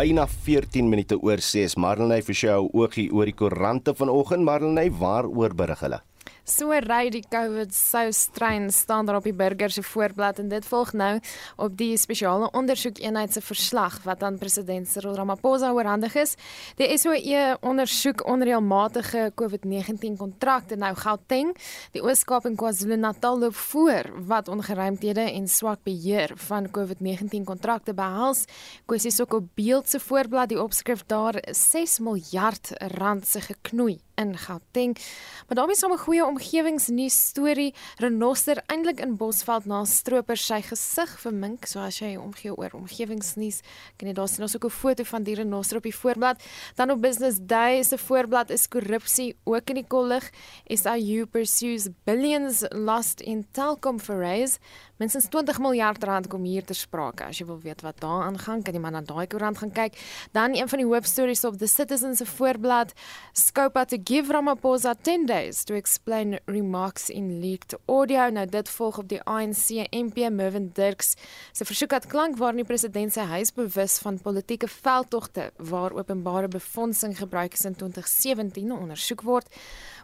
byna 14 minute oor 6. Marlenae vir jou oogie oor die koerante vanoggend. Marlenae, waaroor berig hulle? So ry die COVID soustrein staan daar op die burger se voorblad en dit volg nou op die spesiale ondersoekeenheid se verslag wat aan president Cyril Ramaphosa oorhandig is. Die SOE ondersoek onreëlmatige COVID-19 kontrakte nou Gauteng, die Oos-Kaap en KwaZulu-Natal loop voor wat ongeruimthede en swak beheer van COVID-19 kontrakte behels. Kwessies ook op beeld se voorblad die opskrif daar 6 miljard rand se geknoei in Gauteng. Maar daarmee is 'n goeie omgewingsnuus storie. Renoster eintlik in Bosveld na stroper sy gesig vermink. So as jy omgee oor omgewingsnuus, kan jy daar sien ons ook 'n foto van die renoster op die voorblad. Dan op Business Day se voorblad is korrupsie ook in die kollig. SIU pursues billions lost in telecom forays. Minstens 20 miljard rand kom hier ter sprake. As jy wil weet wat daar aangaan, kan jy maar na daai koerant gaan kyk. Dan een van die hoofstories op The Citizen se voorblad, Scopa to give Ramaphosa 10 days to explain remarks in leaked audio. Nou dit volg op die ANC MP Mervin Dirks se versoek dat klank waar die president sy huis bewus van politieke veldtogte waar openbare befondsing gebruik is in 2017 ondersoek word.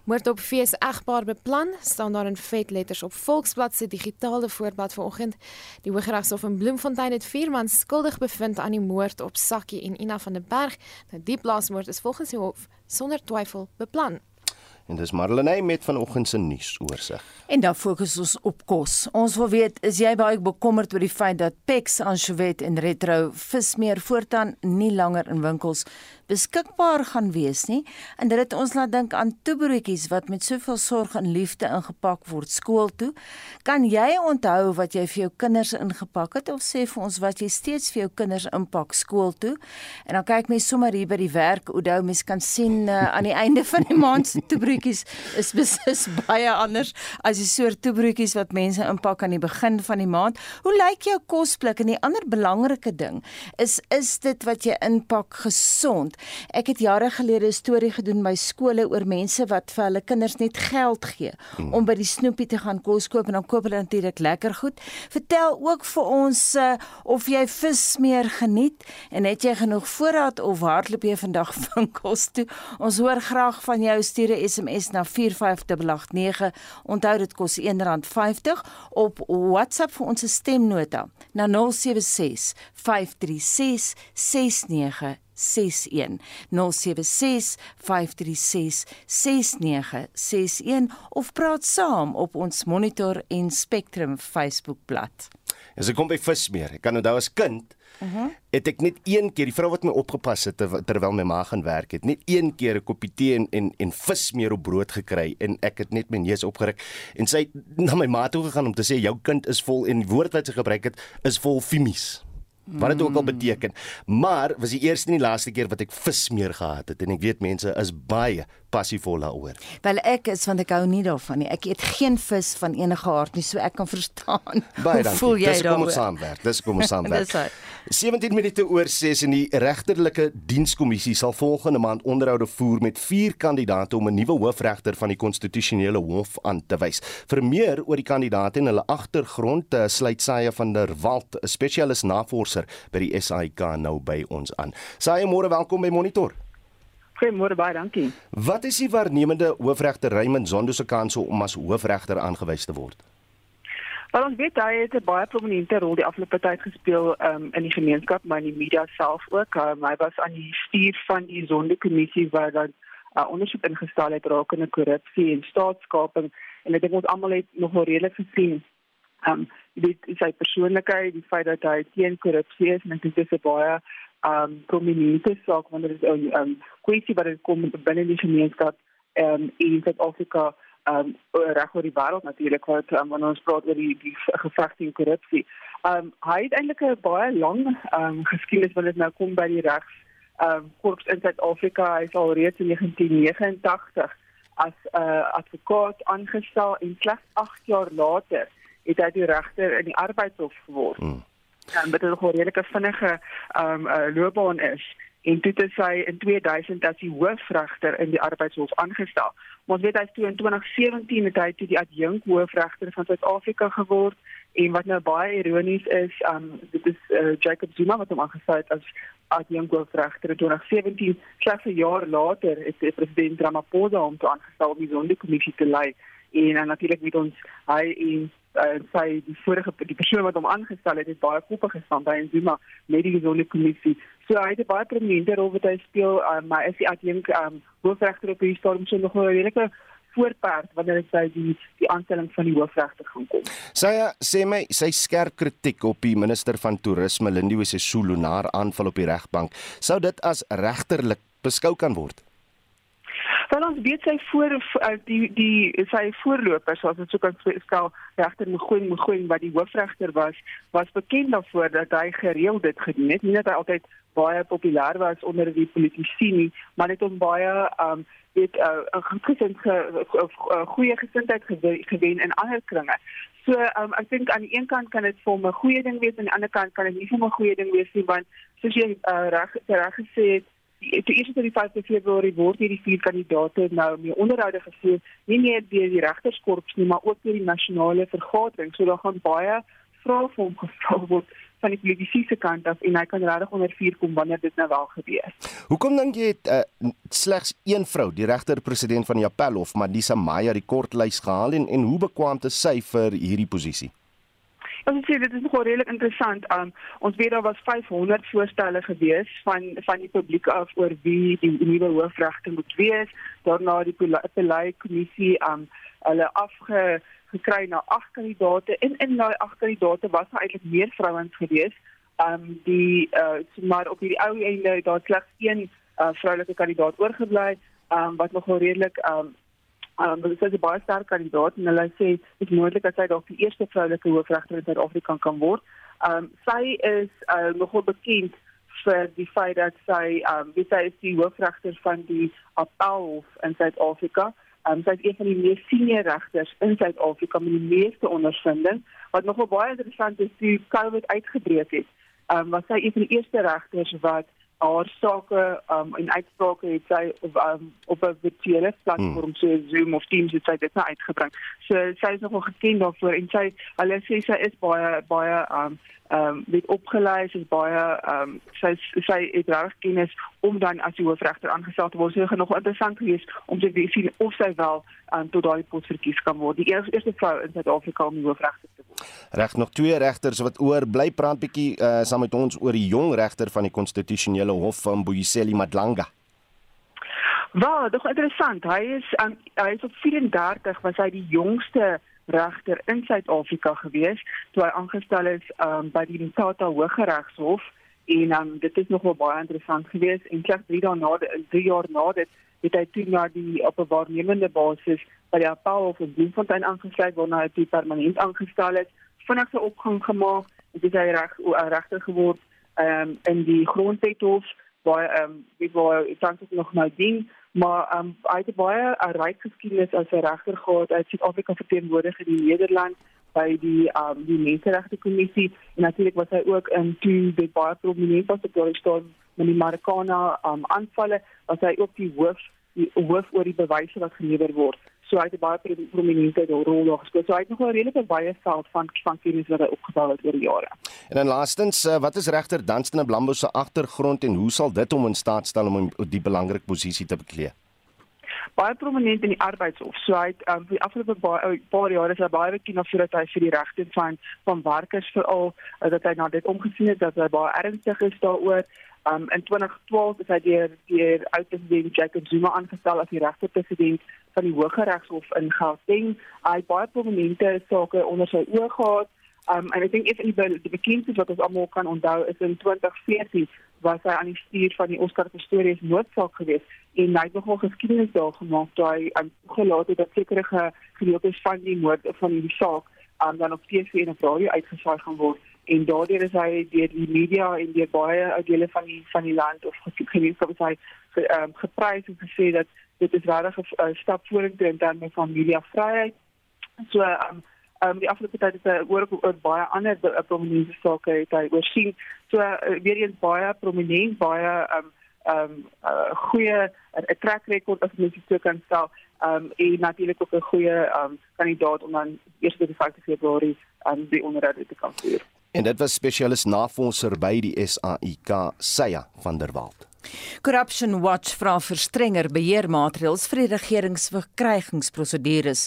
Moord op fees egbaar beplan, staan daar in vet letters op Volksblad se digitale voorblad vanoggend. Die Hooggeregshof in Bloemfontein het vier mans skuldig bevind aan die moord op Sakkie en Ina van der Berg. Nou die plaasmoord is volgens die hof sonder twyfel beplan. En dis Marlenae met vanoggend se nuusoorseig. En dan fokus ons op kos. Ons wil weet, is jy baie bekommerd oor die feit dat Pex, Anchovet en Retro vismeer voortaan nie langer in winkels beskikbaar gaan wees nie en dit het ons laat dink aan toebroodjies wat met soveel sorg en liefde ingepak word skool toe. Kan jy onthou wat jy vir jou kinders ingepak het of sê vir ons wat jy steeds vir jou kinders inpak skool toe? En dan kyk mens sommer hier by die werk, Oudo, mens kan sien uh, aan die einde van die maand se toebroodjies is beslis baie anders as die soort toebroodjies wat mense inpak aan die begin van die maand. Hoe lyk jou kosblik en die ander belangrike ding is is dit wat jy inpak gesond? Ek het jare gelede 'n storie gedoen by skole oor mense wat vir hulle kinders net geld gee hmm. om by die snoepie te gaan kos koop en dan koop hulle natuurlik lekker goed. Vertel ook vir ons uh, of jy vis meer geniet en het jy genoeg voorraad of hardloop jy vandag van kos toe? Ons hoor graag van jou stuur 'n SMS na 45889. Onthou dit kos R1.50 op WhatsApp vir ons stemnota na 076 536 69 61 076 536 6961 of praat saam op ons Monitor en Spectrum Facebookblad. As ek kom by vismeer, ek kan onthou as kind Uh -huh. Het ek net een keer die vrou wat my opgepas het terwyl my ma gaan werk het, net een keer 'n koppie tee en en, en vismeer op brood gekry en ek het net my neus opgeruk en sy het na my ma toe gegaan om te sê jou kind is vol en die woord wat sy gebruik het is vol fimies wat dit ook al beteken. Maar was die eerste en die laaste keer wat ek vismeer gehad het en ek weet mense is baie passievol daaroor. Wel ek is want ek hou nie daarvan nie. Ek eet geen vis van enige aard nie, so ek kan verstaan. Baie dankie. Voel jy Dis kom ons saamwerk. Dis kom ons saamwerk. 17 minute oor 6 in die regterlike dienskommissie sal volgende maand onderhoude voer met vier kandidaate om 'n nuwe hoofregter van die konstitusionele hof aan te wys. Vir meer oor die kandidaate en hulle agtergrond, eh, sluit Saia van der Walt, 'n spesialis navorser by die SAIK nou by ons aan. Saia, môre welkom by Monitor. Goeiemôre baie dankie. Wat is die waarnemende hoofregter Raymond Zondo se kanse om as hoofregter aangewys te word? Wel ons weet hy het 'n baie prominente rol die afgelope tyd gespeel um, in die gemeenskap, maar in die media self ook. Um, hy was aan die stuur van die Zondo kommissie waar dan uh, ondersoek ingestel het rakende korrupsie en staatskaping en ek dink ons almal het nogal redelik gesien ehm um, dit is sy persoonlikheid, die feit dat hy teen korrupsie is en ek dink dit is 'n baie um prominente saak wanneer dit 'n um, kwessie wat dit kom binne die gemeenskap um in Suid-Afrika um reg oor die wêreld natuurlik wat um, wanneer ons praat oor die die geveg teen korrupsie. Um hy het eintlik 'n baie lang um geskiedenis wanneer dit nou kom by die regs um korps in Suid-Afrika. Hy is al reeds in 1989 as 'n uh, advokaat aangestel en slegs 8 jaar later het hy die regter in die arbeidshof geword. Hmm en dit is 'n redelike vinnige um uh, loopbaan is en toe het hy in 2000 as die hoofregter in die arbeidshof aangestel. Ons weet hy toe in 2017 het hy toe die adjunk hoofregter van Suid-Afrika geword En wat nou baie ironies is, um dit is uh, Jacob Zuma wat hom aangestel het as jong hoofregter in 2017, slegs 'n jaar later het president Ramaphosa hom toe aangestel om die sondekommissie te lei. En uh, natuurlik weet ons hy en uh, sy die vorige die persoon wat hom aangestel het, het baie koppe gestaan by Zuma met die sondekommissie. So hy het baie prominente rol wat hy speel, um, maar is die adjunk um hoofregter op hierdie stadium so nog 'n redelike voorperd wanneer dit by die die aanstelling van die hoofregter gaan kom. Sy sê my sy skerp kritiek op die minister van toerisme Lindiwe Sisulu na haar aanval op die regbank. Sou dit as regterlik beskou kan word? Wel ons weet sy voor eh, die die sy voorlopers as dit sou kan stel regter Mogoeng Mogoeng wat die hoofregter was was bekend daarvoor dat hy gereeld dit gedoen het nie dat hy altyd baie populêr was onder die politici nie maar net om baie um uh, 'n gesind goeie gesindheid gewen in ander kringe. So um, ek dink aan die een kant kan dit vir 'n goeie ding wees en aan die ander kant kan dit nie vir 'n goeie ding wees nie want soos jy uh, reg reg gesê het die eerste tot die 5de Februarie word hierdie vier kandidaate nou mee onderhoude gevoer nie net deur die regterskorps nie maar ook deur die nasionale vergadering so daar gaan baie vrae vir hom gestel word van die politieke kant af en hy kan regtig onder vuur kom wanneer dit nou wel gebeur. Hoekom dink jy het uh, slegs een vrou, die regter president van die Appelhof, Madisa Maya, die kortlys gehaal en en hoe bekwam te sy vir hierdie posisie? Ons sê dit is nogal redelik interessant. Um, ons weet daar was 500 voorstelle gewees van van die publiek af oor wie die nuwe hoofregter moet wees. Daarna die Pelay kommissie um hulle afge gekry na agt kandidate en in daai agt kandidate was daar eintlik meer vrouens gewees. Um die uh maar op hierdie ou einde daar slegs een uh vroulike kandidaat oorgebly, um wat nogal redelik um um dit is 'n baie sterk kandidaat en hulle sê dit is moontlik dat sy dalk die eerste vroulike hoofregter in Suid-Afrika kan word. Um sy is uh nogal bekend vir die feit dat sy um sy is die hoofregter van die Appelhof in Suid-Afrika. Um, sy is een van die mees senior regters in Suid-Afrika met die meeste ondervinding. Wat nogal baie interessant is, toe COVID uitgebreek het, um, was sy een van die eerste regters wat haar sake um, en uitsprake het sy um, op 'n virtuele platform hmm. so Zoom of Teams het sy dit nou uitgebring. So sy is nogal gekend daarvoor en sy hulle sê sy is baie baie um um, word opgelei is baie um, sy sy het reg kennis om dan as die hoofregter aangestel te word. So gaan nog interessant wees om te sien of sy wel um, tot daai pos verkies kan word. Die eerste, eerste vrou in Suid-Afrika om hoofregter te. Reg nog twee regters wat oor bly praat bietjie uh, saam met ons oor die jong regter van die konstitusionele hof van Boyiseli Madlanga. Wel, dit is interessant. Hy is um, hy is op 34 was hy die jongste regter in Suid-Afrika gewees toe hy aangestel is um, by die Mthatha Hooggeregshof en um, dit is nogal baie interessant geweest en slegs 3 dae na 3 jaar na dit het hy toe na die op 'n waarnemende basis by die Appelhof in Bloemfontein aangesluit waarna hy toe permanent aangestel is vinnig sy opgang gemaak en dit hy reg regter geword um, in die grondwethof waar ehm um, wie wou tans nog nou dien maar um, hy het baie 'n ryk geskiedenis as 'n regter gehad uit Suid-Afrika verteenwoordig in Nederland by die um, die Menseregte Kommissie en natuurlik was hy ook in toe die baie prominent was op die storm met die Marikana um, aanvalle was hy ook die hoof die hoof oor die bewyse wat gelewer word so hy het baie prominente rol daar gespeel. So hy het nog 'n redelike baie veld van van kennis wat hy opgebou het oor die jare. En dan laastens, uh, wat is regter Dunstan Blambo se agtergrond en hoe sal dit hom in staat stel om die belangrike posisie te beklee? Baie prominent in die arbeidshof. So hy het um, vir afgelope paar, paar jare is hy baie bekend vir dat hy vir die regte van van werkers veral uh, dat hy na dit omgesien het dat hy baie ernstig is daaroor. Um, in 2012 is hy deur deur oud-president Jacob Zuma aangestel as die regter president van die Hooggeregshof in Gauteng. Hy het baie prominente sake onder sy oë gehad. Um en ek dink een van die, die bekendstes wat ons almal kan onthou is in 2014 was hy aan die stuur van die Oscar Pistorius noodsaak geweest en hy het nogal geskiedenis daar gemaak toe hy um, gelaat het dat sekere gedeeltes van die moord van die saak um, dan op TV en op radio uitgesaai gaan word en daardeur is hy deur die media en deur baie dele van die van die land of gemeenskap is hy um, geprys en gesê dat dit is regtig 'n uh, stap vorentoe in terme van media vryheid. So um, um die afgelope tyd het hy oor oor baie ander prominente sake het hy oorsien. So uh, weer eens baie prominent, baie um um, uh, goeie 'n track record as mens dit so kan stel. Um, en natuurlik ook 'n goeie um, kandidaat om dan eers by die 5 Februarie aan um, die onderhoud te kan voer. En dit was spesialis navorser by die SAIK, Saya van der Walt. Corruption Watch vra vir strenger beheermaatreëls vir die regeringsverkrygingsprosedures.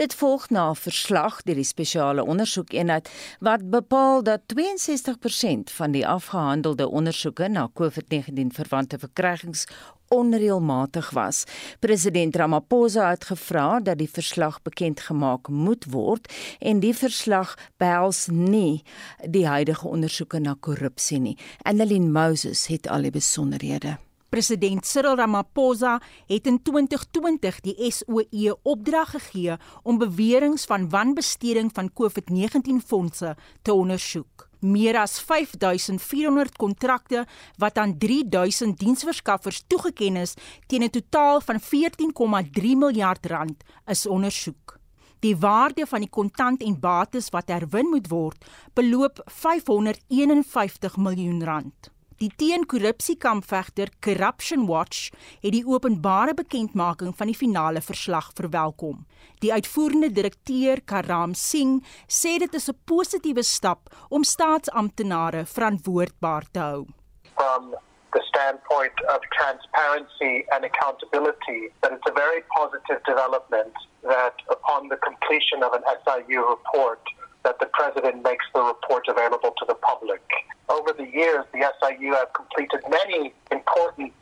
Dit volg na 'n verslag deur die spesiale ondersoekeenheid wat bepaal dat 62% van die afgehandelde ondersoeke na COVID-19 verwante verkrygings onreëlmatig was. President Ramaphosa het gevra dat die verslag bekend gemaak moet word en die verslag behels nie die huidige ondersoeke na korrupsie nie. Annelien Moses het al die besonderhede. President Cyril Ramaphosa het in 2020 die SOE opdrag gegee om beweringe van wanbesteding van COVID-19 fondse te ondersoek meer as 5400 kontrakte wat aan 3000 diensverskaffers toegeken is teen 'n totaal van 14,3 miljard rand is ondersoek. Die waarde van die kontant en bates wat herwin moet word, beloop 551 miljoen rand. Die teenkorrupsiekampvegter Corruption Watch het die openbare bekendmaking van die finale verslag verwelkom. Die uitvoerende direkteur Karam Singh sê dit is 'n positiewe stap om staatsamptenare verantwoordbaar te hou. From the standpoint of transparency and accountability, that it's a very positive development that upon the completion of an SIU report that the president makes the report available to the public. Over the years, the SIU have completed many important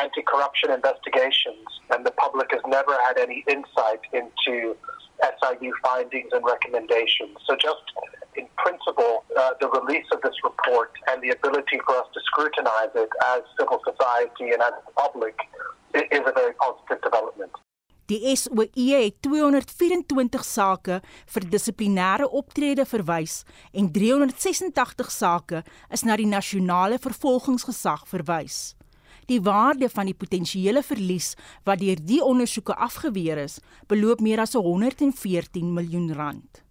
anti-corruption investigations, and the public has never had any insight into SIU findings and recommendations. So just in principle, uh, the release of this report and the ability for us to scrutinize it as civil society and as the public is a very positive development. Die SOE het 224 sake vir dissiplinêre optrede verwys en 386 sake is na die nasionale vervolgingsgesag verwys. Die waarde van die potensiële verlies wat deur die ondersoeke afgeweer is, beloop meer as 114 miljoen rand.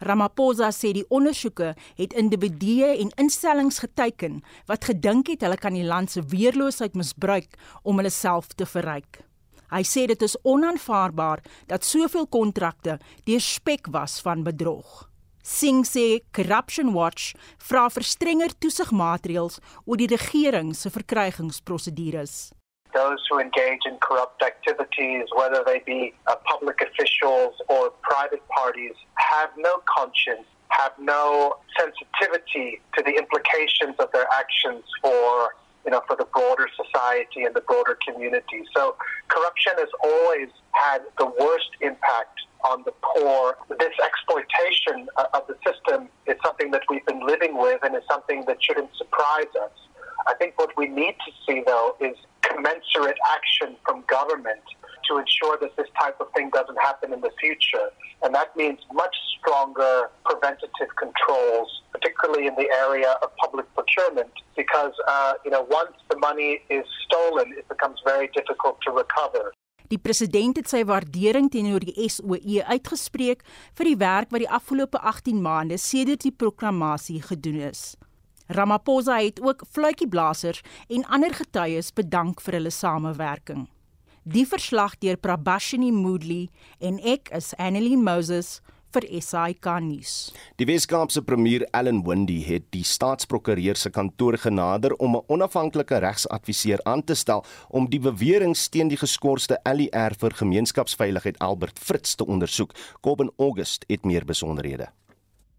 Ramaphosa sê die ondersoeke het individue en instellings geteken wat gedink het hulle kan die land se weerloosheid misbruik om hulle self te verryk. Hy sê dit is onaanvaarbaar dat soveel kontrakte deur spek was van bedrog. Sing sê Corruption Watch vra vir strenger toesigmaatreëls oor die regering se verkrygingsprosedures. Those who engage in corrupt activities, whether they be uh, public officials or private parties, have no conscience, have no sensitivity to the implications of their actions for you know, for the broader society and the broader community. So corruption has always had the worst impact on the poor. This exploitation uh, of the system is something that we've been living with and is something that shouldn't surprise us. I think what we need to see, though, is commensurate action from government to ensure that this type of thing doesn't happen in the future. And that means much stronger preventative controls, particularly in the area of public procurement, because, uh, you know, once the money is stolen, it becomes very difficult to recover. Die president het sy waardering teenoor die SOE uitgespreek vir die werk wat die afgelope 18 maande sedert die proklamasie gedoen is. Ramaphosa het ook fluitjieblassers en ander getuies bedank vir hulle samewerking. Die verslag deur Prabashini Moodley en ek is Annelien Moses vir SAK nuus. Die Weskaapse premier Allan Windey het die staatsprokureur se kantoor genader om 'n onafhanklike regsadviseur aan te stel om die beweringe teen die geskorste LER vir gemeenskapsveiligheid Albert Fritz te ondersoek. Kobben August het meer besonderhede.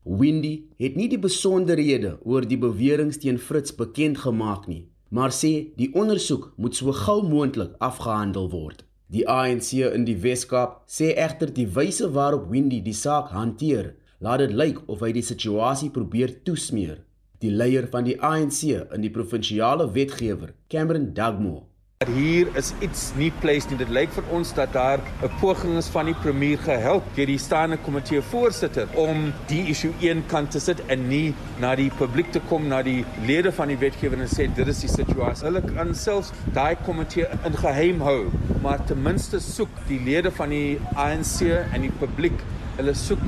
Windey het nie die besonderhede oor die beweringe teen Fritz bekend gemaak nie maar sê die ondersoek moet so gou moontlik afgehandel word. Die ANC in die Wes-Kaap sê egter die wyse waarop Windy die saak hanteer, laat dit lyk of hy die situasie probeer toesmeer. Die leier van die ANC in die provinsiale wetgewer, Cameron Dugmore, Hier is iets nie pleis nie. Dit lyk vir ons dat daar 'n poging is van die premier gehelp deur die staande komitee voorsitter om die issue een kant te sit en nie na die publiek te kom na die lede van die wetgewer en sê dit is die situasie. Hulle kan selfs daai komitee in geheim hou, maar ten minste soek die lede van die ANC en die publiek hulle soek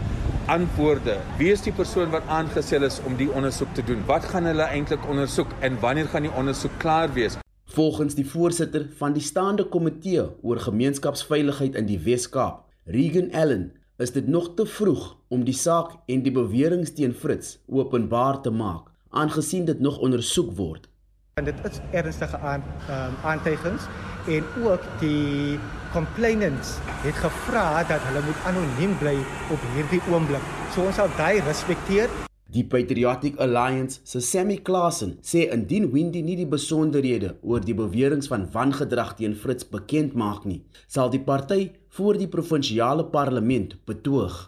antwoorde. Wie is die persoon wat aangestel is om die ondersoek te doen? Wat gaan hulle eintlik ondersoek en wanneer gaan die ondersoek klaar wees? Volgens die voorsitter van die staande komitee oor gemeenskapsveiligheid in die Wes-Kaap, Regan Allen, is dit nog te vroeg om die saak en die beweringe teen Fritz openbaar te maak, aangesien dit nog ondersoek word. En dit is ernstige aan um, aantuigings en ook die complainants het gevra dat hulle moet anoniem bly op hierdie oomblik. So ons sal daai respekteer. Die Patriotic Alliance se Sammy Klasen sê indien Windy nie die besonderhede oor die beweringe van wangedrag teen Fritz bekend maak nie, sal die party voor die provinsiale parlement betoog.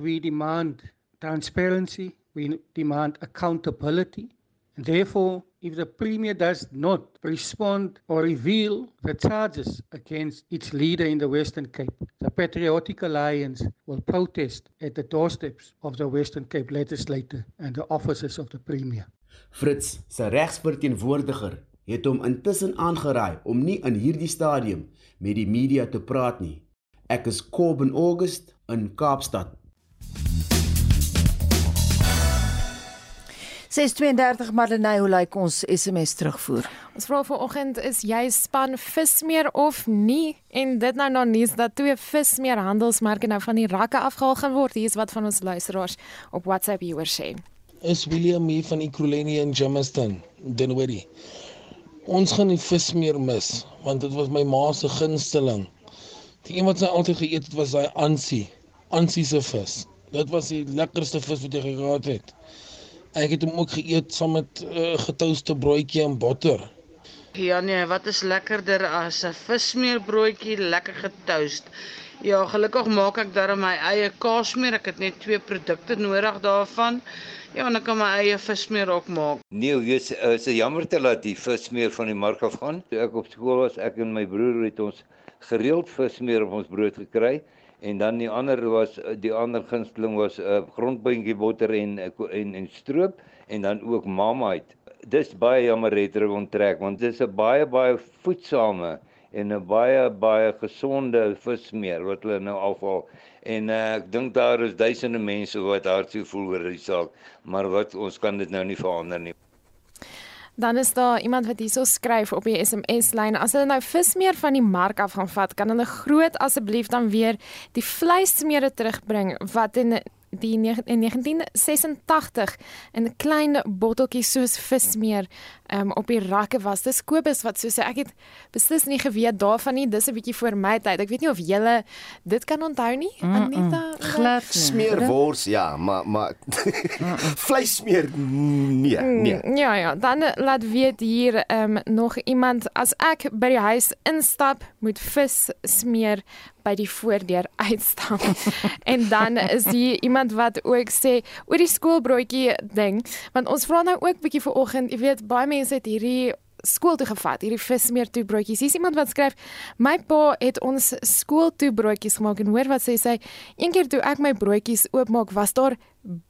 We demand transparency, we demand accountability. And therefore, if the Premier does not respond or reveal the charges against its leader in the Western Cape, the Patriotic Alliance will protest at the doorsteps of the Western Cape legislature and the offices of the Premier. Fritz, se regsverteenwoordiger, het hom intussen aangeraai om nie in hierdie stadium met die media te praat nie. Ek is Corbin August in Kaapstad. 632 Madeleine, hoe lyk ons SMS terugvoer? Ons vra vanoggend is jy span vismeer of nie? En dit nou nou nuus dat twee vismeer handelsmerke nou van die rakke afgehaal gaan word. Hier is wat van ons luisteraars op WhatsApp hieroor sê. Is William hier van Ekurhuleni in Jamestown, Denwery. Ons gaan die vismeer mis want dit was my ma se gunsteling. Die een wat sy altyd geëet het was daai ansie, ansie se vis. Dit was die lekkerste vis wat jy gehad het. Ek het hom ook geëet saam met 'n uh, eh, getouste broodjie en botter. Ja nee, wat is lekkerder as 'n vismeerbroodjie lekker getoust? Ja, gelukkig maak ek daar my eie kaasmeer. Ek het net twee produkte nodig daarvan. Ja, en ek kan my eie vismeer ook maak. Nee, jy's is jammer te laat die vismeer van die mark af gaan. Toe ek op skool was, ek en my broer het ons gereeld vismeer op ons brood gekry en dan die ander was eh, die ander gunsteling was 'n uh, eh, grondboontjie botter en eh, en en stroop en dan ook mamait. Dis baie jammer het hulle onttrek want dit is 'n baie baie voedsame en 'n baie baie gesonde vismeer wat hulle nou afval. En uh, ek dink daar is duisende mense wat hartseer voel oor die saak, maar wat ons kan dit nou nie verander nie. Dan is daar iemand wat hierso skryf op die SMS lyn. As hulle nou vismeer van die mark af gaan vat, kan hulle groot asseblief dan weer die vleismeere terugbring wat in die in 1986 in 'n klein botteltjie soos vismeer um, op die rakke was. Dis Kobus wat so sê ek het beslis nie geweet daarvan nie. Dis 'n bietjie voor my tyd. Ek weet nie of julle dit kan onthou nie. Mm -mm. Anita, glad smeerwors ja, maar maar vleismeer nee, mm, nee. Ja ja, dan laat weet hier um, nog iemand as ek by die huis instap moet vis smeer by die voordeur uitstap. en dan is hier iemand wat ook sê oor die skoolbroodjie ding, want ons vra nou ook bietjie vir oggend, jy weet baie mense het hierdie skool toe gevat, hierdie vismeer toe broodjies. Hier's iemand wat skryf: "My pa het ons skool toe broodjies gemaak en hoor wat sê sy, een keer toe ek my broodjies oopmaak, was daar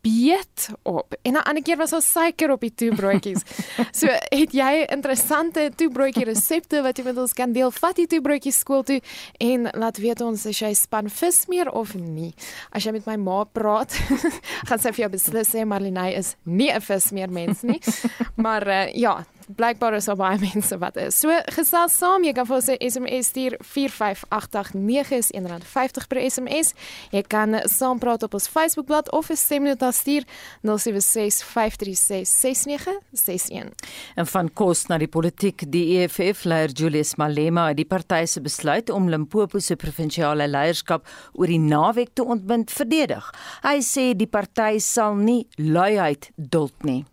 beet op. En 'n ander keer was daar suiker op die toe broodjies. so, het jy interessante toe broodjie resepte wat jy met ons kan deel? Vat die toe broodjies skool toe en laat weet ons as jy span vismeer of nie. As jy met my ma praat, gaan sy vir jou beslis sê Marlene is nie 'n vismeer mens nie. maar uh, ja, blykbaar is daar baie mense wat is. So gesels saam, jy kan vir ons 'n SMS stuur 45889 is R1.50 per SMS. Jy kan saam praat op ons Facebookblad of 'n stemnota stuur 0765366961. En van kos na die politiek, die EFF leier Julius Malema het die party se besluit om Limpopo se provinsiale leierskap oor die naweek te ontbind verdedig. Hy sê die party sal nie luiheid duld nie.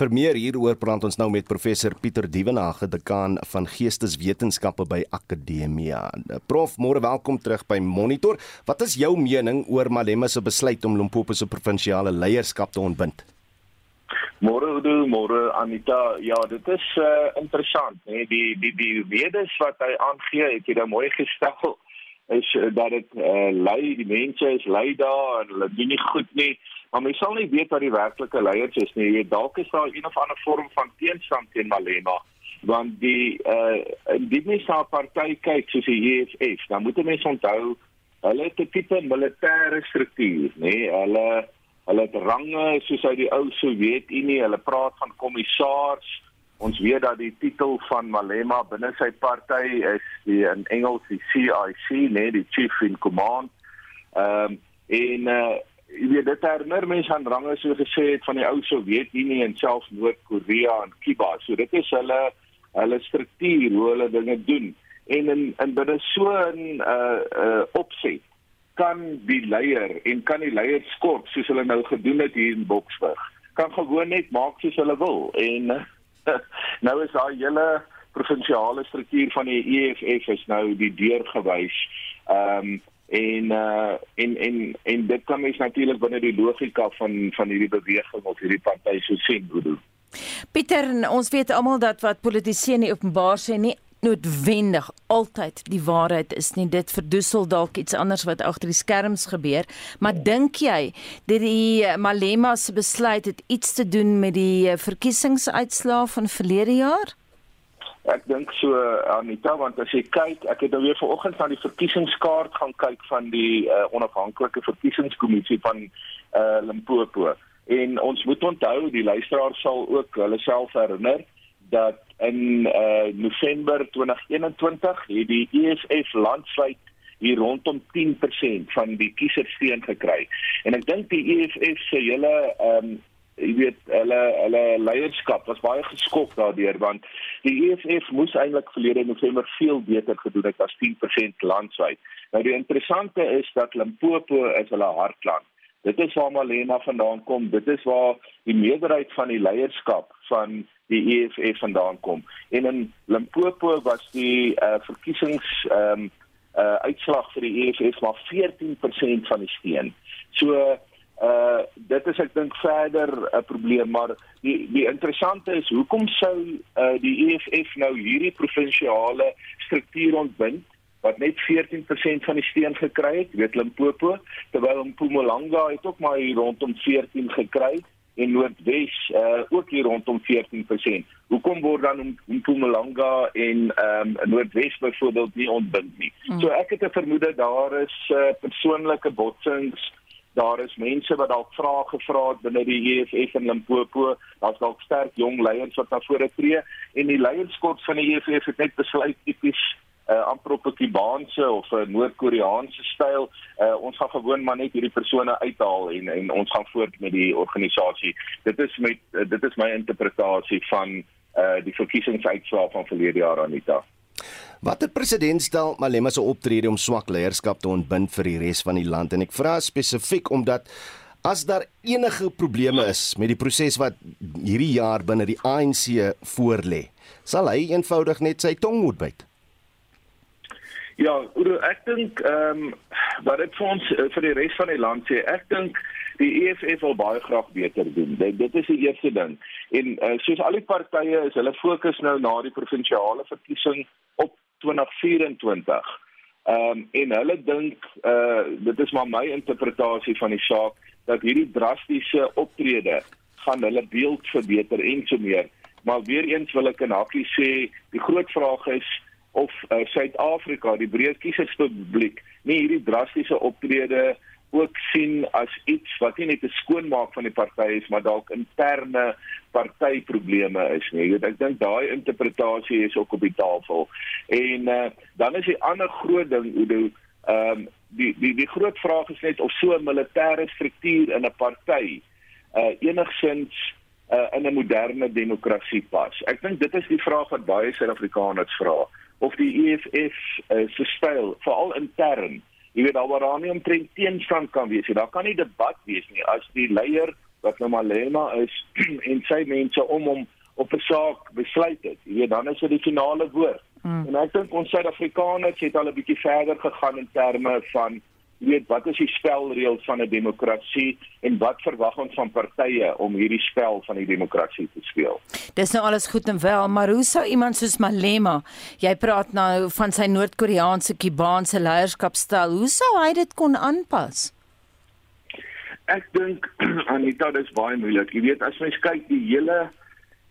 Vir meer hieroor praat ons nou met professor Pieter Dievenage, dekaan van Geesteswetenskappe by Akademia. Prof, môre welkom terug by Monitor. Wat is jou mening oor Malema se besluit om Limpopo se provinsiale leierskap te ontbind? Môre Udo, môre Anita. Ja, dit is uh, interessant, hè. Die die die wedes wat hy aangee, het jy nou mooi gestel is uh, dat dit uh, lei die mense is lei daar en hulle doen nie goed nie. Maar mens sal nie weet wat die werklike leiers is nie. Jy dalk is daar een of ander vorm van teenstand teen Malema want die uh die mense op party kyk soos die EFF, dan moet mense onthou hulle het 'n tipe militêre struktuur, nê? Hulle hulle het range soos uit die ou Sowjetunie, hulle praat van kommissaars, Ons weet dat die titel van Malema binne sy party is die in Engels die CIC, nee, die Chief in Command. Ehm um, en uh jy weet dit herinner mense aan range so gesê het van die ou Sowjetunie en selfs Noord-Korea en Kuba. So dit is hulle hulle struktuur hoe hulle dinge doen. En in in binne so 'n uh uh opset kan die leier en kan die leierskap soos hulle nou gedoen het hier in Boksburg kan gewoon net maak soos hulle wil en nou is daai hele provinsiale struktuur van die EFF is nou die deur gewys. Ehm um, en uh en en en dit kan mens natuurlik binne die logika van van hierdie beweging of hierdie party so sien hoe doen. Pieter, ons weet almal dat wat politici nie openbaar sê nie noodwendig altyd die waarheid is nie dit verdoesel dalk iets anders wat agter die skerms gebeur maar ja. dink jy dat die Malema se besluit het iets te doen met die verkiesingsuitslae van verlede jaar Ek dink so Anita want as jy kyk, ek het nou weer vanoggend van die verkiesingskaart gaan kyk van die uh, onafhanklike verkiesingskommissie van uh, Limpopo. En ons moet onthou die luisteraar sal ook hulle self herinner dat in uh, November 2021 het die EFF landwyd hier rondom 10% van die kieserssteun gekry. En ek dink die EFF se hele um, jy weet hulle hulle leierskap was baie geskok daardeur want die EFF moes eintlik verlede November veel beter gedoen het as 10% landwyd. Nou die interessante is dat Limpopo is hulle hartland. Dit is waar Malema vandaan kom. Dit is waar die meerderheid van die leierskap van die EFF vandaan kom. En in Limpopo was die uh, verkiesings ehm um, uh, uitslag vir die EFF maar 14% van die steun. So uh dit is ek dink verder 'n probleem maar die die interessante is hoekom sou uh die EFF nou hierdie provinsiale struktuur ontbind wat net 14% van die steun gekry het weet Limpopo terwyl Mpumalanga het ook maar hier rondom 14 gekry en Noordwes uh ook hier rondom 14%. Hoekom word dan Mpumalanga en ehm um, Noordwes byvoorbeeld nie ontbind nie? Hmm. So ek het 'n vermoede daar is uh, persoonlike botsings daar is mense wat dalk vrae gevra het binne die EFF in Limpopo, daar's dalk sterk jong leiers wat na vore tree en die leierskap van die EFF het net besluit tipies uh, amper op 'n Kubaanse of 'n Noord-Koreaanse styl, uh, ons gaan gewoon maar net hierdie persone uithaal en en ons gaan voort met die organisasie. Dit is met uh, dit is my interpretasie van uh die verkiesingsuitslae van verlede jaar Anita. Watter president stel Malema se optrede om swak leierskap te ontbind vir die res van die land en ek vra spesifiek omdat as daar enige probleme is met die proses wat hierdie jaar binne die ANC voorlê, sal hy eenvoudig net sy tong moet byt. Ja, ek dink ehm um, wat dit vir ons eh, vir die res van die land sê, ek dink die EFF wil baie graag beter doen. Dit, dit is die eerste ding. En uh, soos al die partye is, hulle fokus nou na die provinsiale verkiesing op 2024. Ehm um, en hulle dink uh dit is maar my interpretasie van die saak dat hierdie drastiese optrede gaan hulle beeld verbeter en so meer. Maar weer eens wil ek in hakkie sê, die groot vraag is of uh, Suid-Afrika, die breë kieserspubliek, nie hierdie drastiese optrede ook sien as iets wat nie net 'n skoonmaak van die party is maar dalk interne partyprobleme is nie. Ek dink daai interpretasie is ook op die tafel. En uh, dan is die ander groot ding hoe ehm um, die die die groot vraag is net of so 'n militêre struktuur in 'n party uh enigsins uh, in 'n moderne demokrasie pas. Ek dink dit is die vraag wat baie Suid-Afrikaners vra of die EFF uh, se styl veral intern jy weet alwaar daar nie omtrent teenstand kan wees nie. Daar kan nie debat wees nie as die leier wat nou Malema is en sy mense om hom op 'n saak besluit het. Jy weet dan is dit die finale woord. Hmm. En ek dink ons Suid-Afrikaners het al 'n bietjie verder gegaan in terme van weet wat is die spelreëls van 'n demokrasie en wat verwag ons van partye om hierdie spel van die demokrasie te speel. Dis nou alles goed en wel, maar hoe sou iemand soos Malema, jy praat nou van sy Noord-Koreaanse, Kubaanse leierskapstyl, hoe sou hy dit kon aanpas? Ek dink Anita, dit is baie moeilik. Jy weet as mens kyk die hele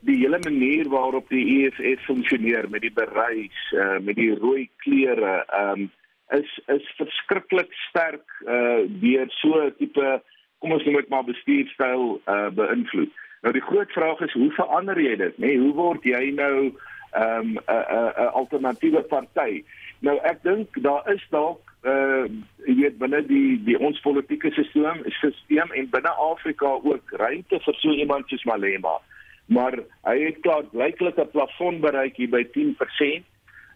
die hele manier waarop die EFF funksioneer met die bereis, uh, met die rooi kleure, ehm um, is is verskriklik sterk uh deur so 'n tipe kom ons noem dit maar bestuurstyl uh beïnvloed. Nou die groot vraag is hoe verander jy dit, nê? Nee, hoe word jy nou ehm, 'n um, 'n 'n alternatiewe party? Nou ek dink daar is dalk uh jy weet binne die die ons politieke stelsel stelsel en binne Afrika ook ruimte vir so iemand soos Malema. Maar hy het klaar blyklik 'n plafon bereik hier by 10%.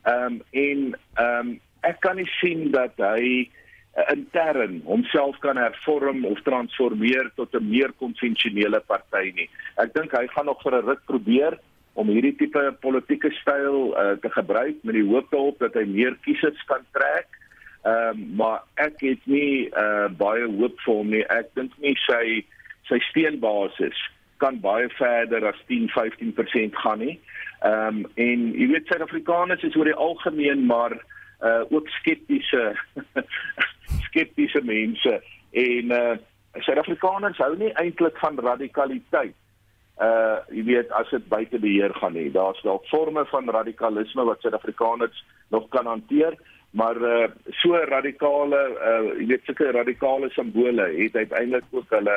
Ehm um, en ehm um, ek kan nie sien dat hy uh, intern homself kan hervorm of transformeer tot 'n meer konvensionele party nie. Ek dink hy gaan nog vir 'n ruk probeer om hierdie tipe politieke styl uh, te gebruik met die hoop daarop dat hy meer kiesers kan trek. Ehm um, maar ek het nie uh, baie hoop vir hom nie. Ek dink nie sy sy steenbasis kan baie verder as 10-15% gaan nie. Ehm um, en jy weet Suid-Afrikaners is oor die algemeen maar uh ook skeptiese skeptiese mense en uh Suid-Afrikaners hou nie eintlik van radikaliteit. Uh jy weet as dit buite beheer gaan nie. Daar's dalk forme van radikalisme wat Suid-Afrikaners nog kan hanteer maar uh, so radikale uh, jy weet sulke radikale simbole het uiteindelik ook hulle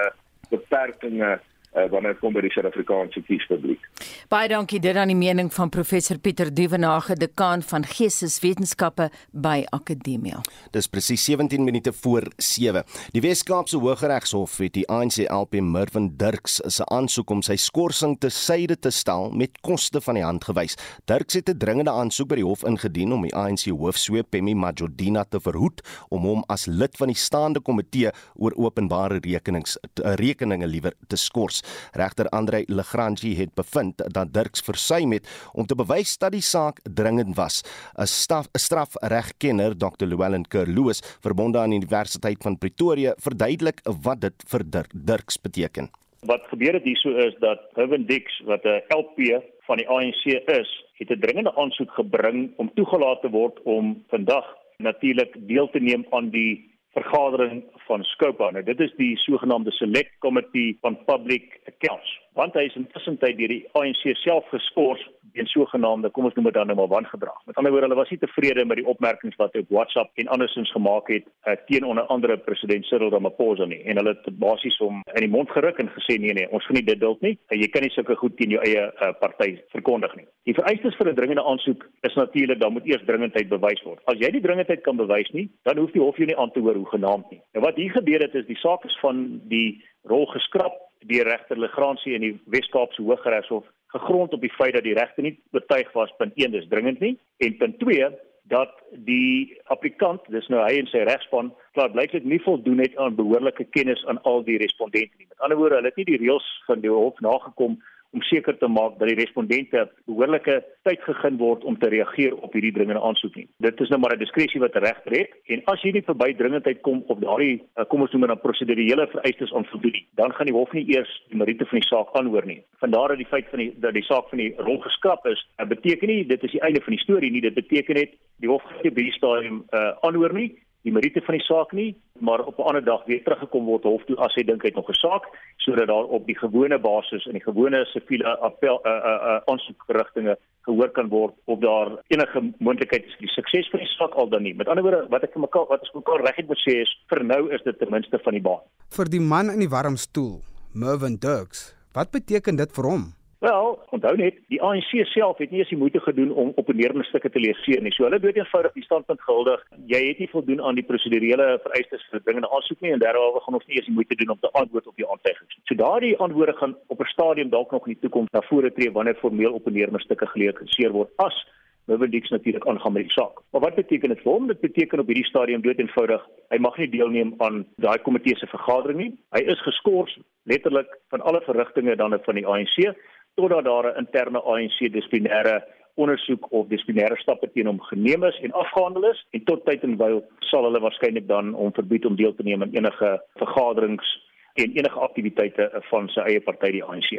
beperkings uh, wanneer dit kom by die Suid-Afrikaanse kiespubliek. Baie dankie dit aan die mening van professor Pieter Duvenage, dekaan van Geesteswetenskappe by Akademia. Dis presies 17 minute voor 7. Die Wes-Kaapse Hooggeregshof het die ANC LP Mervin Dirks se aansoek om sy skorsing te syde te stel met koste van die hand gewys. Dirks het 'n dringende aansoek by die hof ingedien om die ANC hoofsweep Pemi Majordina te verhoed om hom as lid van die staande komitee oor openbare rekenings rekeninge liewer te skors. Regter Andre Legrandji het bevind dat Dirks versuim het om te bewys dat die saak dringend was. 'n Straf, strafregkenner Dr. Llewellyn Kerloos, verbonde aan die Universiteit van Pretoria, verduidelik wat dit vir Dirks beteken. Wat gebeur het hierso is dat Irwin Dix wat 'n LP van die ANC is, het 'n dringende aansoek gebring om toegelaat te word om vandag natuurlik deel te neem aan die vergadering van Scopa. Nou dit is die sogenaamde Select Committee on Public Accounts. Want hy is intussen tyd deur die ANC self geskort weens sogenaamde, kom ons noem dit dan nou maar wangedrag. Met ander woorde, hulle was nie tevrede met die opmerkings wat hy op WhatsApp en andersins gemaak het uh, teen onder andere president Cyril Ramaphosa nie. En hulle het basies hom in die mond geruk en gesê nee nee, ons gaan nie dit duld nie. En jy kan nie sulke goed teen jou eie uh, party verkondig nie. Die vereistes vir 'n dringende aansoek is natuurlik dan moet eers dringendheid bewys word. As jy die dringendheid kan bewys nie, dan hoef die hof jou nie aan te hoor hoe genaamd nie. Nou wat hier gebeur het is die saak is van die rol geskraap deur regter Legrandsie in die Wes-Kaapse Hooggeregshof gegrond op die feit dat die regter nie betuig was punt 1 dis dringend nie en punt 2 dat die applikant dis nou hy en sy regspan klaar blyklik nie voldoen het aan behoorlike kennis aan al die respondente nie. Met ander woorde, hulle het nie die reëls van die hof nagekom om seker te maak dat die respondente behoorlike tyd gegee word om te reageer op hierdie dringende aansoek nie. Dit is nou maar 'n diskresie wat regter het en as nie verby dringendheid kom op daardie eh, kom ons noem dit dan prosedurele vereistes onvoldoen dan gaan die hof nie eers die meriete van die saak aanhoor nie. Vandaar dat die feit van die dat die saak van die rol geskraap is, eh, beteken nie dit is die einde van die storie nie, dit beteken net die hof gaan nie by die stadium uh, aanhoor nie die meriete van die saak nie, maar op 'n ander dag weer teruggekom word hof toe as hy dink hy het nog 'n saak sodat daar op die gewone basis in die gewone siviele appel uh uh, uh aansoekrigtinge gehoor kan word of daar enige moontlikheid is vir die sukses van die saak al dan nie. Met ander woorde, wat ek vir mekaar wat ek mekaar regtig moet sê is vir nou is dit ten minste van die baan. Vir die man in die warm stoel, Mervin Dirks, wat beteken dit vir hom? Wel, onthou net, die ANC self het nie eens die moeite gedoen om opponerende stukke te lees nie. So hulle het eenvoudig die standpunt gehuldig. Jy het nie voldoen aan die prosedurele vereistes vir dringende aansoek nie en daaroor gaan ons nie eens die moeite doen om te antwoord op die aantuigings. So daardie antwoorde gaan op 'n stadium dalk nog in die toekoms na vore tree wanneer formeel opponerende stukke gelees word as Mewendix natuurlik aangaan met die saak. Maar wat beteken dit vir hom? Dit beteken op hierdie stadium dood eenvoudig, hy mag nie deelneem aan daai komitee se vergadering nie. Hy is geskort letterlik van alle verrigtinge dan van die ANC totdat daar 'n interne ANC dissiplinêre ondersoek of dissiplinêre stappe teen hom geneem is en afgehandel is en tot tyd en wyl sal hulle waarskynlik dan hom verbied om deel te neem aan enige vergaderings en enige aktiwiteite van sy eie party die ANC.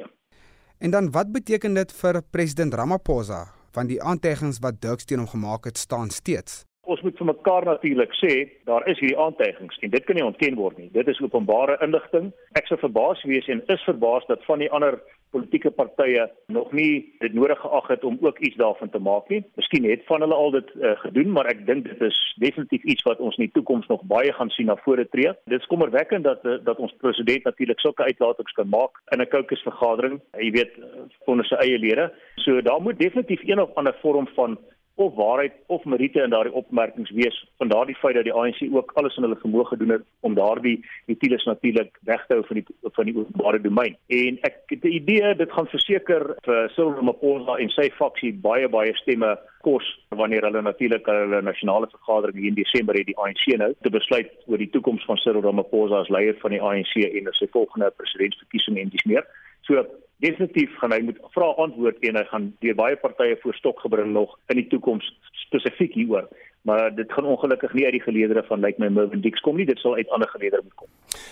En dan wat beteken dit vir president Ramaphosa want die aanteggings wat Dirk teen hom gemaak het staan steeds? Ons moet vir mekaar natuurlik sê daar is hierdie aantuigings en dit kan nie ontken word nie. Dit is openbare inligting. Ek sou verbaas wees en is verbaas dat van die ander politieke partye nog nie dit nodig geag het om ook iets daarvan te maak nie. Miskien het van hulle al dit uh, gedoen, maar ek dink dit is definitief iets wat ons in die toekoms nog baie gaan sien na vore tree. Dit is kommerwekkend dat uh, dat ons president natuurlik sulke uitlatings kan maak in 'n kokesvergadering, jy weet, onder sy eie lede. So daar moet definitief een of ander vorm van of waarheid of meriete in daardie opmerkings wees van daardie feit dat die ANC ook alles in hulle vermoë gedoen het om daardie utilies natuurlik weg te hou van die van die openbare domein. En ek het die idee dit gaan verseker vir Cyril Ramaphosa en sy faksie baie baie stemme kos wanneer hulle natuurlik hulle nasionale vergadering in Desember het die ANC nou te besluit oor die toekoms van Cyril Ramaphosa as leier van die ANC en sy volgende presidentsverkiesing en dis meer. So definitief gaan hy moet vra antwoord en hy gaan deur baie partye voor stok gebring nog in die toekoms spesifiek hieroor maar dit gaan ongelukkig nie uit die geleedere van lyk like my Mervin Dix kom nie. Dit sal uit ander geleedere moet kom.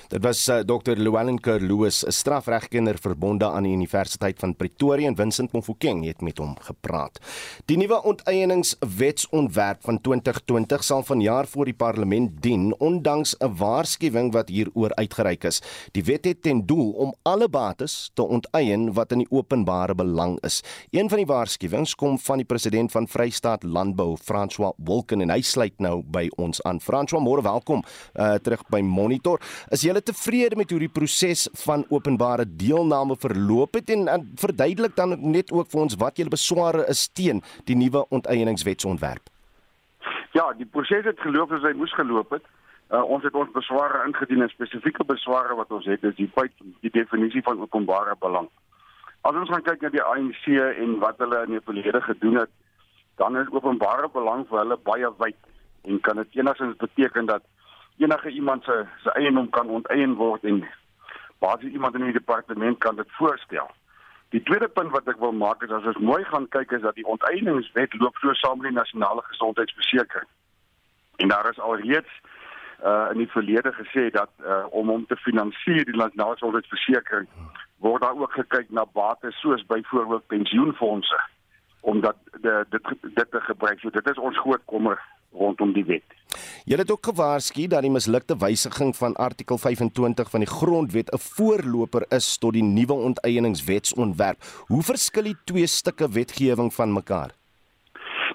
Dit was uh, Dr. Llewellyn Kerloos 'n strafregkenner verbonde aan die Universiteit van Pretoria en Vincent Mofokeng het met hom gepraat. Die nuwe onteieningswetsontwerp van 2020 sal vanjaar voor die parlement dien ondanks 'n waarskuwing wat hieroor uitgereik is. Die wet het ten doel om alle bates te onteien wat in die openbare belang is. Een van die waarskuwings kom van die president van Vrystaat Landbou François Wolken en hy sluit nou by ons aan. François, môre welkom uh, terug by Monitor. Is jy tevrede met hoe die proses van openbare deelname verloop het en, en verduidelik dan net ook vir ons wat julle besware is teen die nuwe onteieningswetsontwerp? Ja, die proses het geloop soos hy moes geloop het. Uh, ons het ons besware ingedien en spesifieke besware wat ons het is die feit die definisie van openbare belang. As ons gaan kyk na die ANC en wat hulle in die verlede gedoen het, dan is openbare belang vir hulle baie wyd en kan dit enigstens beteken dat enige iemand se se eiendom kan onteien word en basies iemand in die departement kan dit voorstel. Die tweede punt wat ek wil maak is as ons mooi gaan kyk is dat die onteieningswet loop so saam met die nasionale gesondheidsversekering. En daar is alreeds uh in die verlede gesê dat uh om hom te finansier die nasionale gesondheidsversekering word daar ook gekyk na bates soos byvoorbeeld pensioenfonde omdat dit dit te gebruik. So dit is ons groot kommer rondom die wet. Jy het ook gewaarsku dat die mislukte wysiging van artikel 25 van die grondwet 'n voorloper is tot die nuwe onteieningswetsontwerp. Hoe verskil die twee stukke wetgewing van mekaar?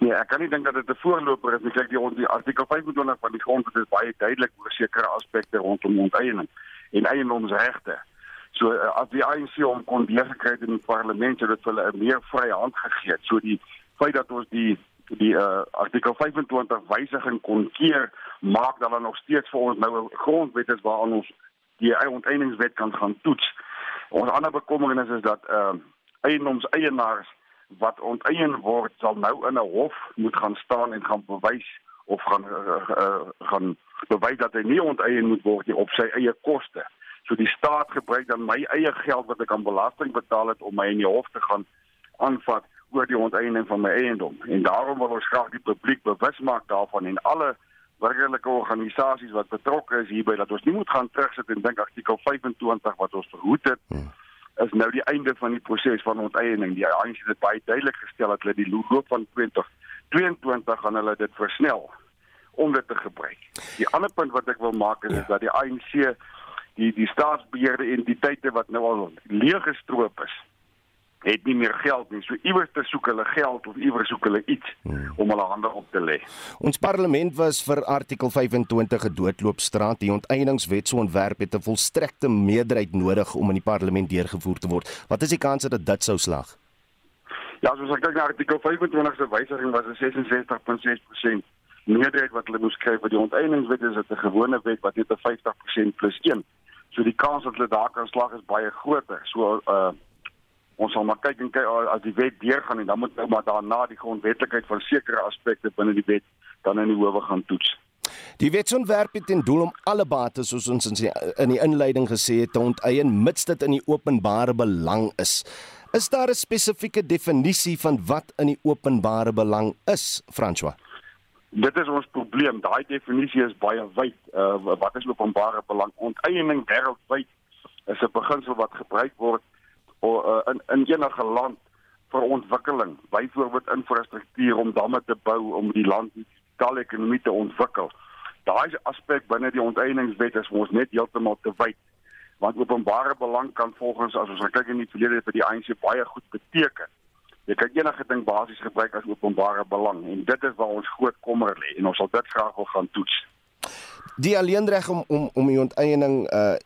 Nee, ek kan nie dink dat dit 'n voorloper is nie. Kyk, die, die artikel 25 van die grondwet is baie duidelik oor sekere aspekte rondom onteiening en eiendomsregte. So uh, as die ANC hom kon deurgekry het in die parlement, het dit hulle 'n meer vrye hand gegee. So die feit dat ons die die uh, artikel 25 wysiging kon keer, maak dat daar nog steeds vir ons nou 'n grondwet is waaraan ons die onteieningswet kan gaan toets. Ons ander bekommernis is dat uh eiendomseienaars wat onteien word sal nou in 'n hof moet gaan staan en gaan bewys of gaan uh, uh, gaan bewys dat hy nie onteien moet word nie op sy eie koste. So die staat gebruik dan my eie geld wat ek aan belasting betaal het om my in die hof te gaan aanvat oor die onteiening van my eiendom. En daarom wil ons graag die publiek bewus maak daarvan en alle burgerlike organisasies wat betrokke is hierby dat ons nie moet gaan terugsit en dink artikel 25 wat ons verhoed het hmm. is nou die einde van die proses van onteiening. Die ANC het baie duidelik gestel dat hulle die loop van 2022 gaan hulle dit versnel om dit te gebruik. Die ander punt wat ek wil maak is, ja. is dat die ANC die die staatsbeheerde entiteite wat nou al leeggestroop is het nie meer geld nie. So iewers te soek hulle geld of iewers soek hulle iets hmm. om hulle hande op te lê. Ons parlement was vir artikel 25 gedoodloopstraat. Die onteieningswetsontwerp het 'n volstrekte meerderheid nodig om in die parlement deurgevoer te word. Wat is die kans dat dit sou slag? Ja, soos ek kyk na artikel 25 se wysiging was dit 66.6% meerderheid wat hulle moes kry vir die onteieningswet is dit 'n gewone wet wat net 'n 50% plus 1 So die kans dat hulle daar kan slag is baie groter. So uh ons sal maar kyk en kyk uh, as die wet deurgaan en dan moet nou maar daarna die grondwetlikheid van sekere aspekte binne die wet dan in die howe gaan toets. Die wetsontwerp het ten doel om alle bates soos ons in die, in die inleiding gesê het te onteien mits dit in die openbare belang is. Is daar 'n spesifieke definisie van wat in die openbare belang is, François? Dit is ons probleem. Daai definisie is baie wyd. Uh wat is openbare belang? Onteiening wêreldwyd is 'n beginsel wat gebruik word or, uh, in in enige land vir ontwikkeling, byvoorbeeld infrastruktuur om damme te bou om die land kapitaalekonomie te ontwikkel. Daai aspek binne die onteieningswet is ons net heeltemal te wyd want openbare belang kan volgens as ons kyk in die verlede vir die ANC baie goed beteken. Kan enige ding basies gebruik as openbare belang en dit is waar ons groot kommer lê en ons sal dit graag wil gaan toets. Die alleenreg om om om die onteiening uh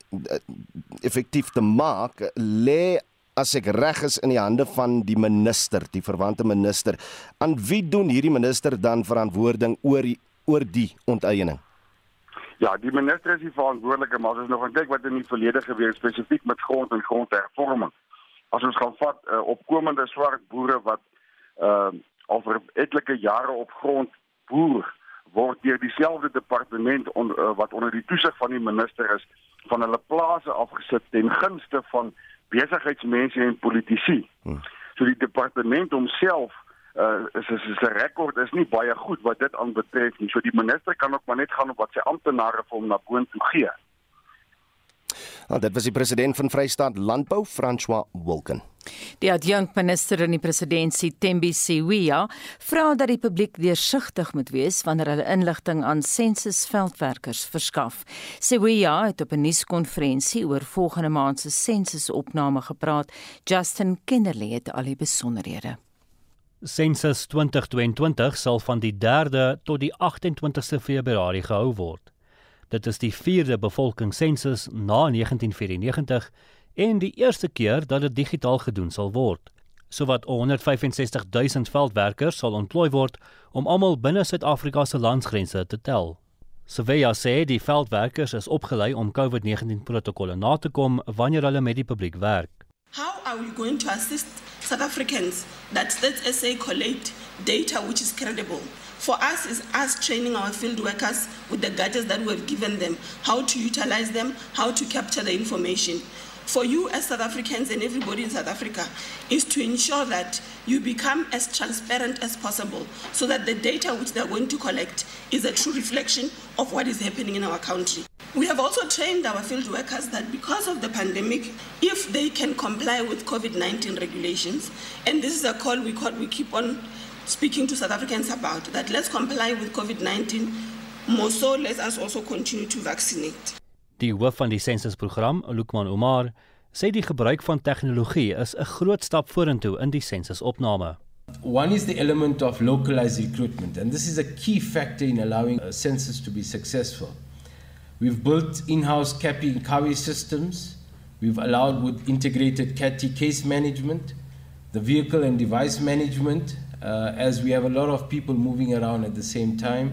effektief te maak lê as ek reg is in die hande van die minister, die verwante minister. Aan wie doen hierdie minister dan verantwoording oor die, oor die onteiening? Ja, die minister is die verantwoordelike, maar as ons nog gaan kyk wat in die verlede gebeur spesifiek met grond en grondhervorming. As ons gaan vat uh, opkomende swart boere wat uh al vir etlike jare op grond boer word deur dieselfde departement on, uh, wat onder die toesig van die minister is van hulle plase afgesit ten gunste van besigheidsmense en politici. Hmm. So die departement homself uh is is, is 'n rekord is nie baie goed wat dit aanbetref nie. So die minister kan ook maar net gaan op wat sy amptenare vir hom na boontoe gee. Nou, dit was die president van Vrystaat Landbou, François Wilken. Die adjunkminister in die presidentskap, Thembi Siwia, vra dat die publiek deursigtig moet wees wanneer hulle inligting aan sensusveldwerkers verskaf. Siwia het op 'n nuuskonferensie oor volgende maand se sensusopname gepraat. Justin Kennerly het al die besonderhede. Sensus 2022 sal van die 3de tot die 28ste Februarie gehou word. Dit is die 4de bevolkingssensus na 1994 en die eerste keer dat dit digitaal gedoen sal word. Sowat 165 000 veldwerkers sal ontplooi word om almal binne Suid-Afrika se landsgrense te tel. Surveya sê die veldwerkers is opgelei om COVID-19 protokolle na te kom wanneer hulle met die publiek werk. How are we going to assist South Africans that State SA collate data which is credible? For us, is us training our field workers with the gadgets that we have given them, how to utilize them, how to capture the information. For you as South Africans and everybody in South Africa, is to ensure that you become as transparent as possible so that the data which they're going to collect is a true reflection of what is happening in our country. We have also trained our field workers that because of the pandemic, if they can comply with COVID 19 regulations, and this is a call we, call, we keep on speaking to South Africans about, that let's comply with COVID 19, more so let us also continue to vaccinate. Die hoof van die sensusprogram, Lukman Omar, sê die gebruik van tegnologie is 'n groot stap vorentoe in die sensusopname. One is the element of localized recruitment, and this is a key factor in allowing a census to be successful. We've built in-house CAPI and CAWI systems. We've allowed with integrated CATI case management, the vehicle and device management, uh, Uh, as we have a lot of people moving around at the same time.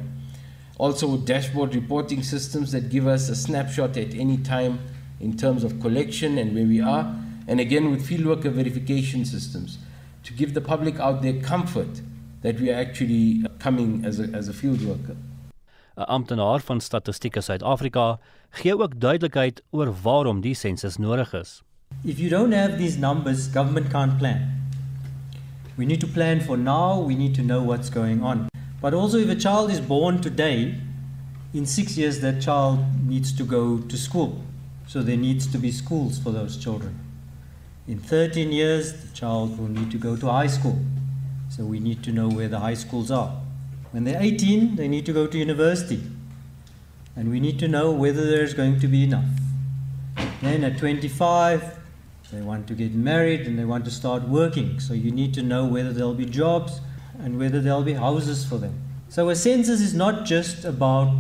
Also with dashboard reporting systems that give us a snapshot at any time in terms of collection and where we are. And again with field worker verification systems to give the public out there comfort that we are actually coming as a, as a field worker. 'n Amptenaar van Statistiek Suid-Afrika gee ook duidelikheid oor waarom die sensus nodig is. If you don't have these numbers, government can't plan. We need to plan for now, we need to know what's going on. But also if a child is born today, in 6 years that child needs to go to school. So there needs to be schools for those children. In 13 years, the child will need to go to high school. So we need to know where the high schools are. When they're 18, they need to go to university. And we need to know whether there's going to be enough. Then at 25, they want to get married and they want to start working. So you need to know whether there'll be jobs and whether there'll be houses for them. So a census is not just about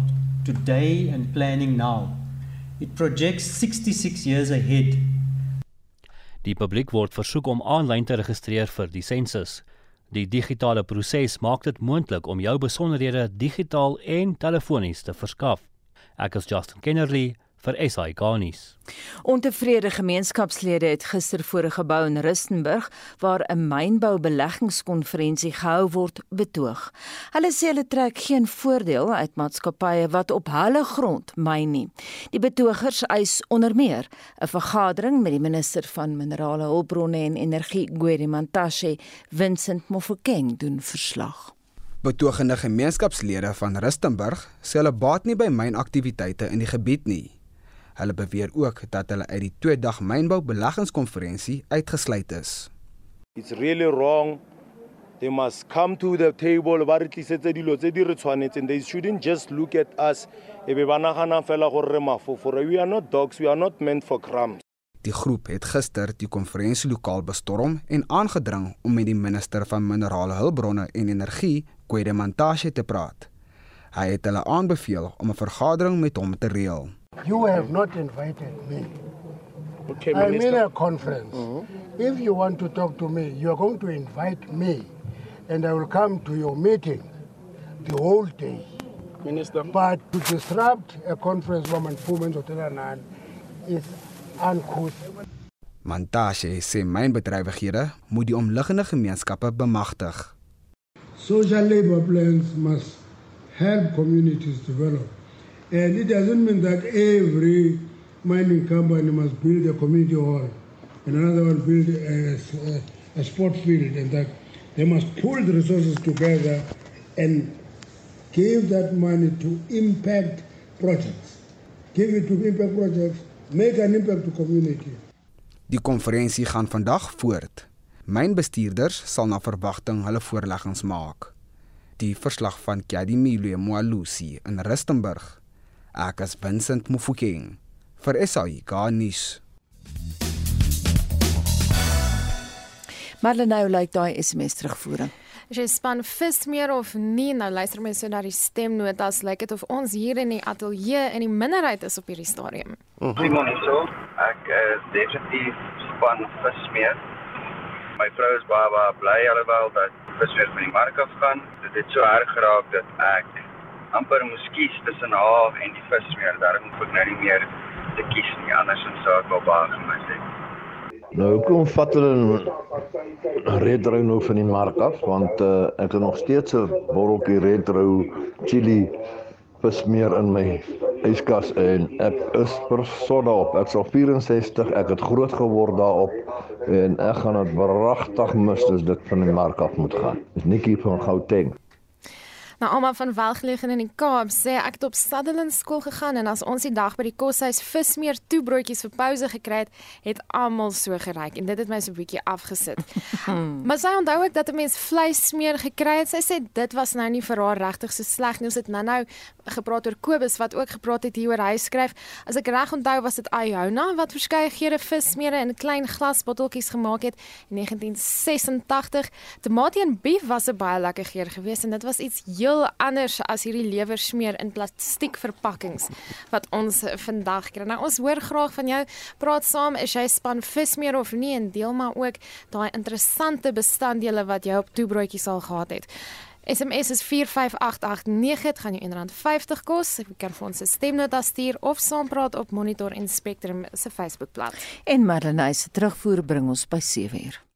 today and planning now. It projects 66 years ahead. Die publiek word versoek om aanlyn te registreer vir die sensus. Die digitale proses maak dit moontlik om jou besonderhede digitaal en telefonies te verskaf. Ek is Justin Kennerly vir SI Garnis. Ontevrede gemeenskapslede het gister voor 'n gebou in Rustenburg waar 'n mynbou-beleggingskonferensie gehou word, betoog. Hulle sê hulle trek geen voordeel uit maatskappye wat op hulle grond myn nie. Die betogers eis onder meer 'n vergadering met die minister van minerale hulpbronne en energie, Gwedi Mantashe, Vincent Mofokeng doen verslag. Betogende gemeenskapslede van Rustenburg sê hulle baat nie by mynaktiwiteite in die gebied nie. Hulle beweer ook dat hulle uit die 2-dag mynbou beleggingskonferensie uitgesluit is. It's really wrong they must come to the table ba re tlisetse dilo tse di re tshwanetseng they shouldn't just look at us e be ba nagana fela gore re mafofore we are not dogs we are not meant for crumbs Die groep het gister die konferensielokaal bestorm en aangedring om met die minister van minerale hulpbronne en energie, Kwede Mantashe te praat. Hy het hulle aanbeveel om 'n vergadering met hom te reël. You have not invited me. Okay, I'm in a conference. Mhm. If you want to talk to me, you are going to invite me, and I will come to your meeting the whole day. Minister. But to disrupt a conference from Performance Hotel is uncouth. Mantashe sê mynbedrywighede moet die omliggende gemeenskappe bemagtig. Social labor plans must help communities develop. And it doesn't mean that every mining company must build a community hall and another one build a, a, a sport field and that they must pull the resources together and give that money to impact projects. Give it to impact projects, make an impact to community. Die konferensie gaan vandag voort. Mynbestuurders sal na verwagting hulle voorleggings maak. Die verslag van Kadimile Mwalusi in Rustenburg. Ek is Vincent Mufokeng vir SAI Garnis. Marlenae lyk daai SMS terugvoering. As jy span vis meer of nie, nou luister my so na die stemnotas, lyk dit of ons hier in die ateljee in die minderheid is op hierdie stadium. Simon hierso. Ek is definitief span vis meer. My vrou is baie baie bly alhoewel dat vis meer van die mark af gaan. Dit het so erg geraak dat ek amper moes kies tussen haar en die vis meer. Daarom hoef ek nou nie meer te kies nie. Andersins sou ek wel baie gemis het. Nou kom vat hulle red rou nou van die mark af want uh, ek het nog steeds 'n botteltjie red rou chili vismeer in my yskas en ek is versot daarop. Ek sal 64, ek het groot geword daarop en ek gaan dit wragtig mis as dit van die mark af moet gaan. Dis Nikki van Gauteng. Nou almal van welgelegen in die Kaap sê ek het op Sutherland skool gegaan en as ons die dag by die koshuis vismeer toebroodjies vir pouse gekry het, het almal so geryk en dit het my so 'n bietjie afgesit. maar sy onthou ook dat 'n mens vleissmeer gekry het. Sy sê dit was nou nie vir haar regtig so sleg nie. Ons het nou-nou gepraat oor Kobus wat ook gepraat het hier oor hy skryf. As ek reg onthou was dit Iona wat verskeie gere vissmeere in klein glasbotteltjies gemaak het in 1986. Tomatie en beef was 'n baie lekker geur geweest en dit was iets heel anders as hierdie lewersmeer in plastiek verpakkings wat ons vandag kry. Nou ons hoor graag van jou. Praat saam, is jy span vismeer of nie en deel maar ook daai interessante bestanddele wat jy op toebroodjies al gehad het. SMS is 45889 dit gaan jou R1.50 kos. Jy kan vir ons 'n stemnota stuur of saampraat op Monitor en Spectrum se Facebookblad. En Marlenae se terugvoer bring ons by 7uur.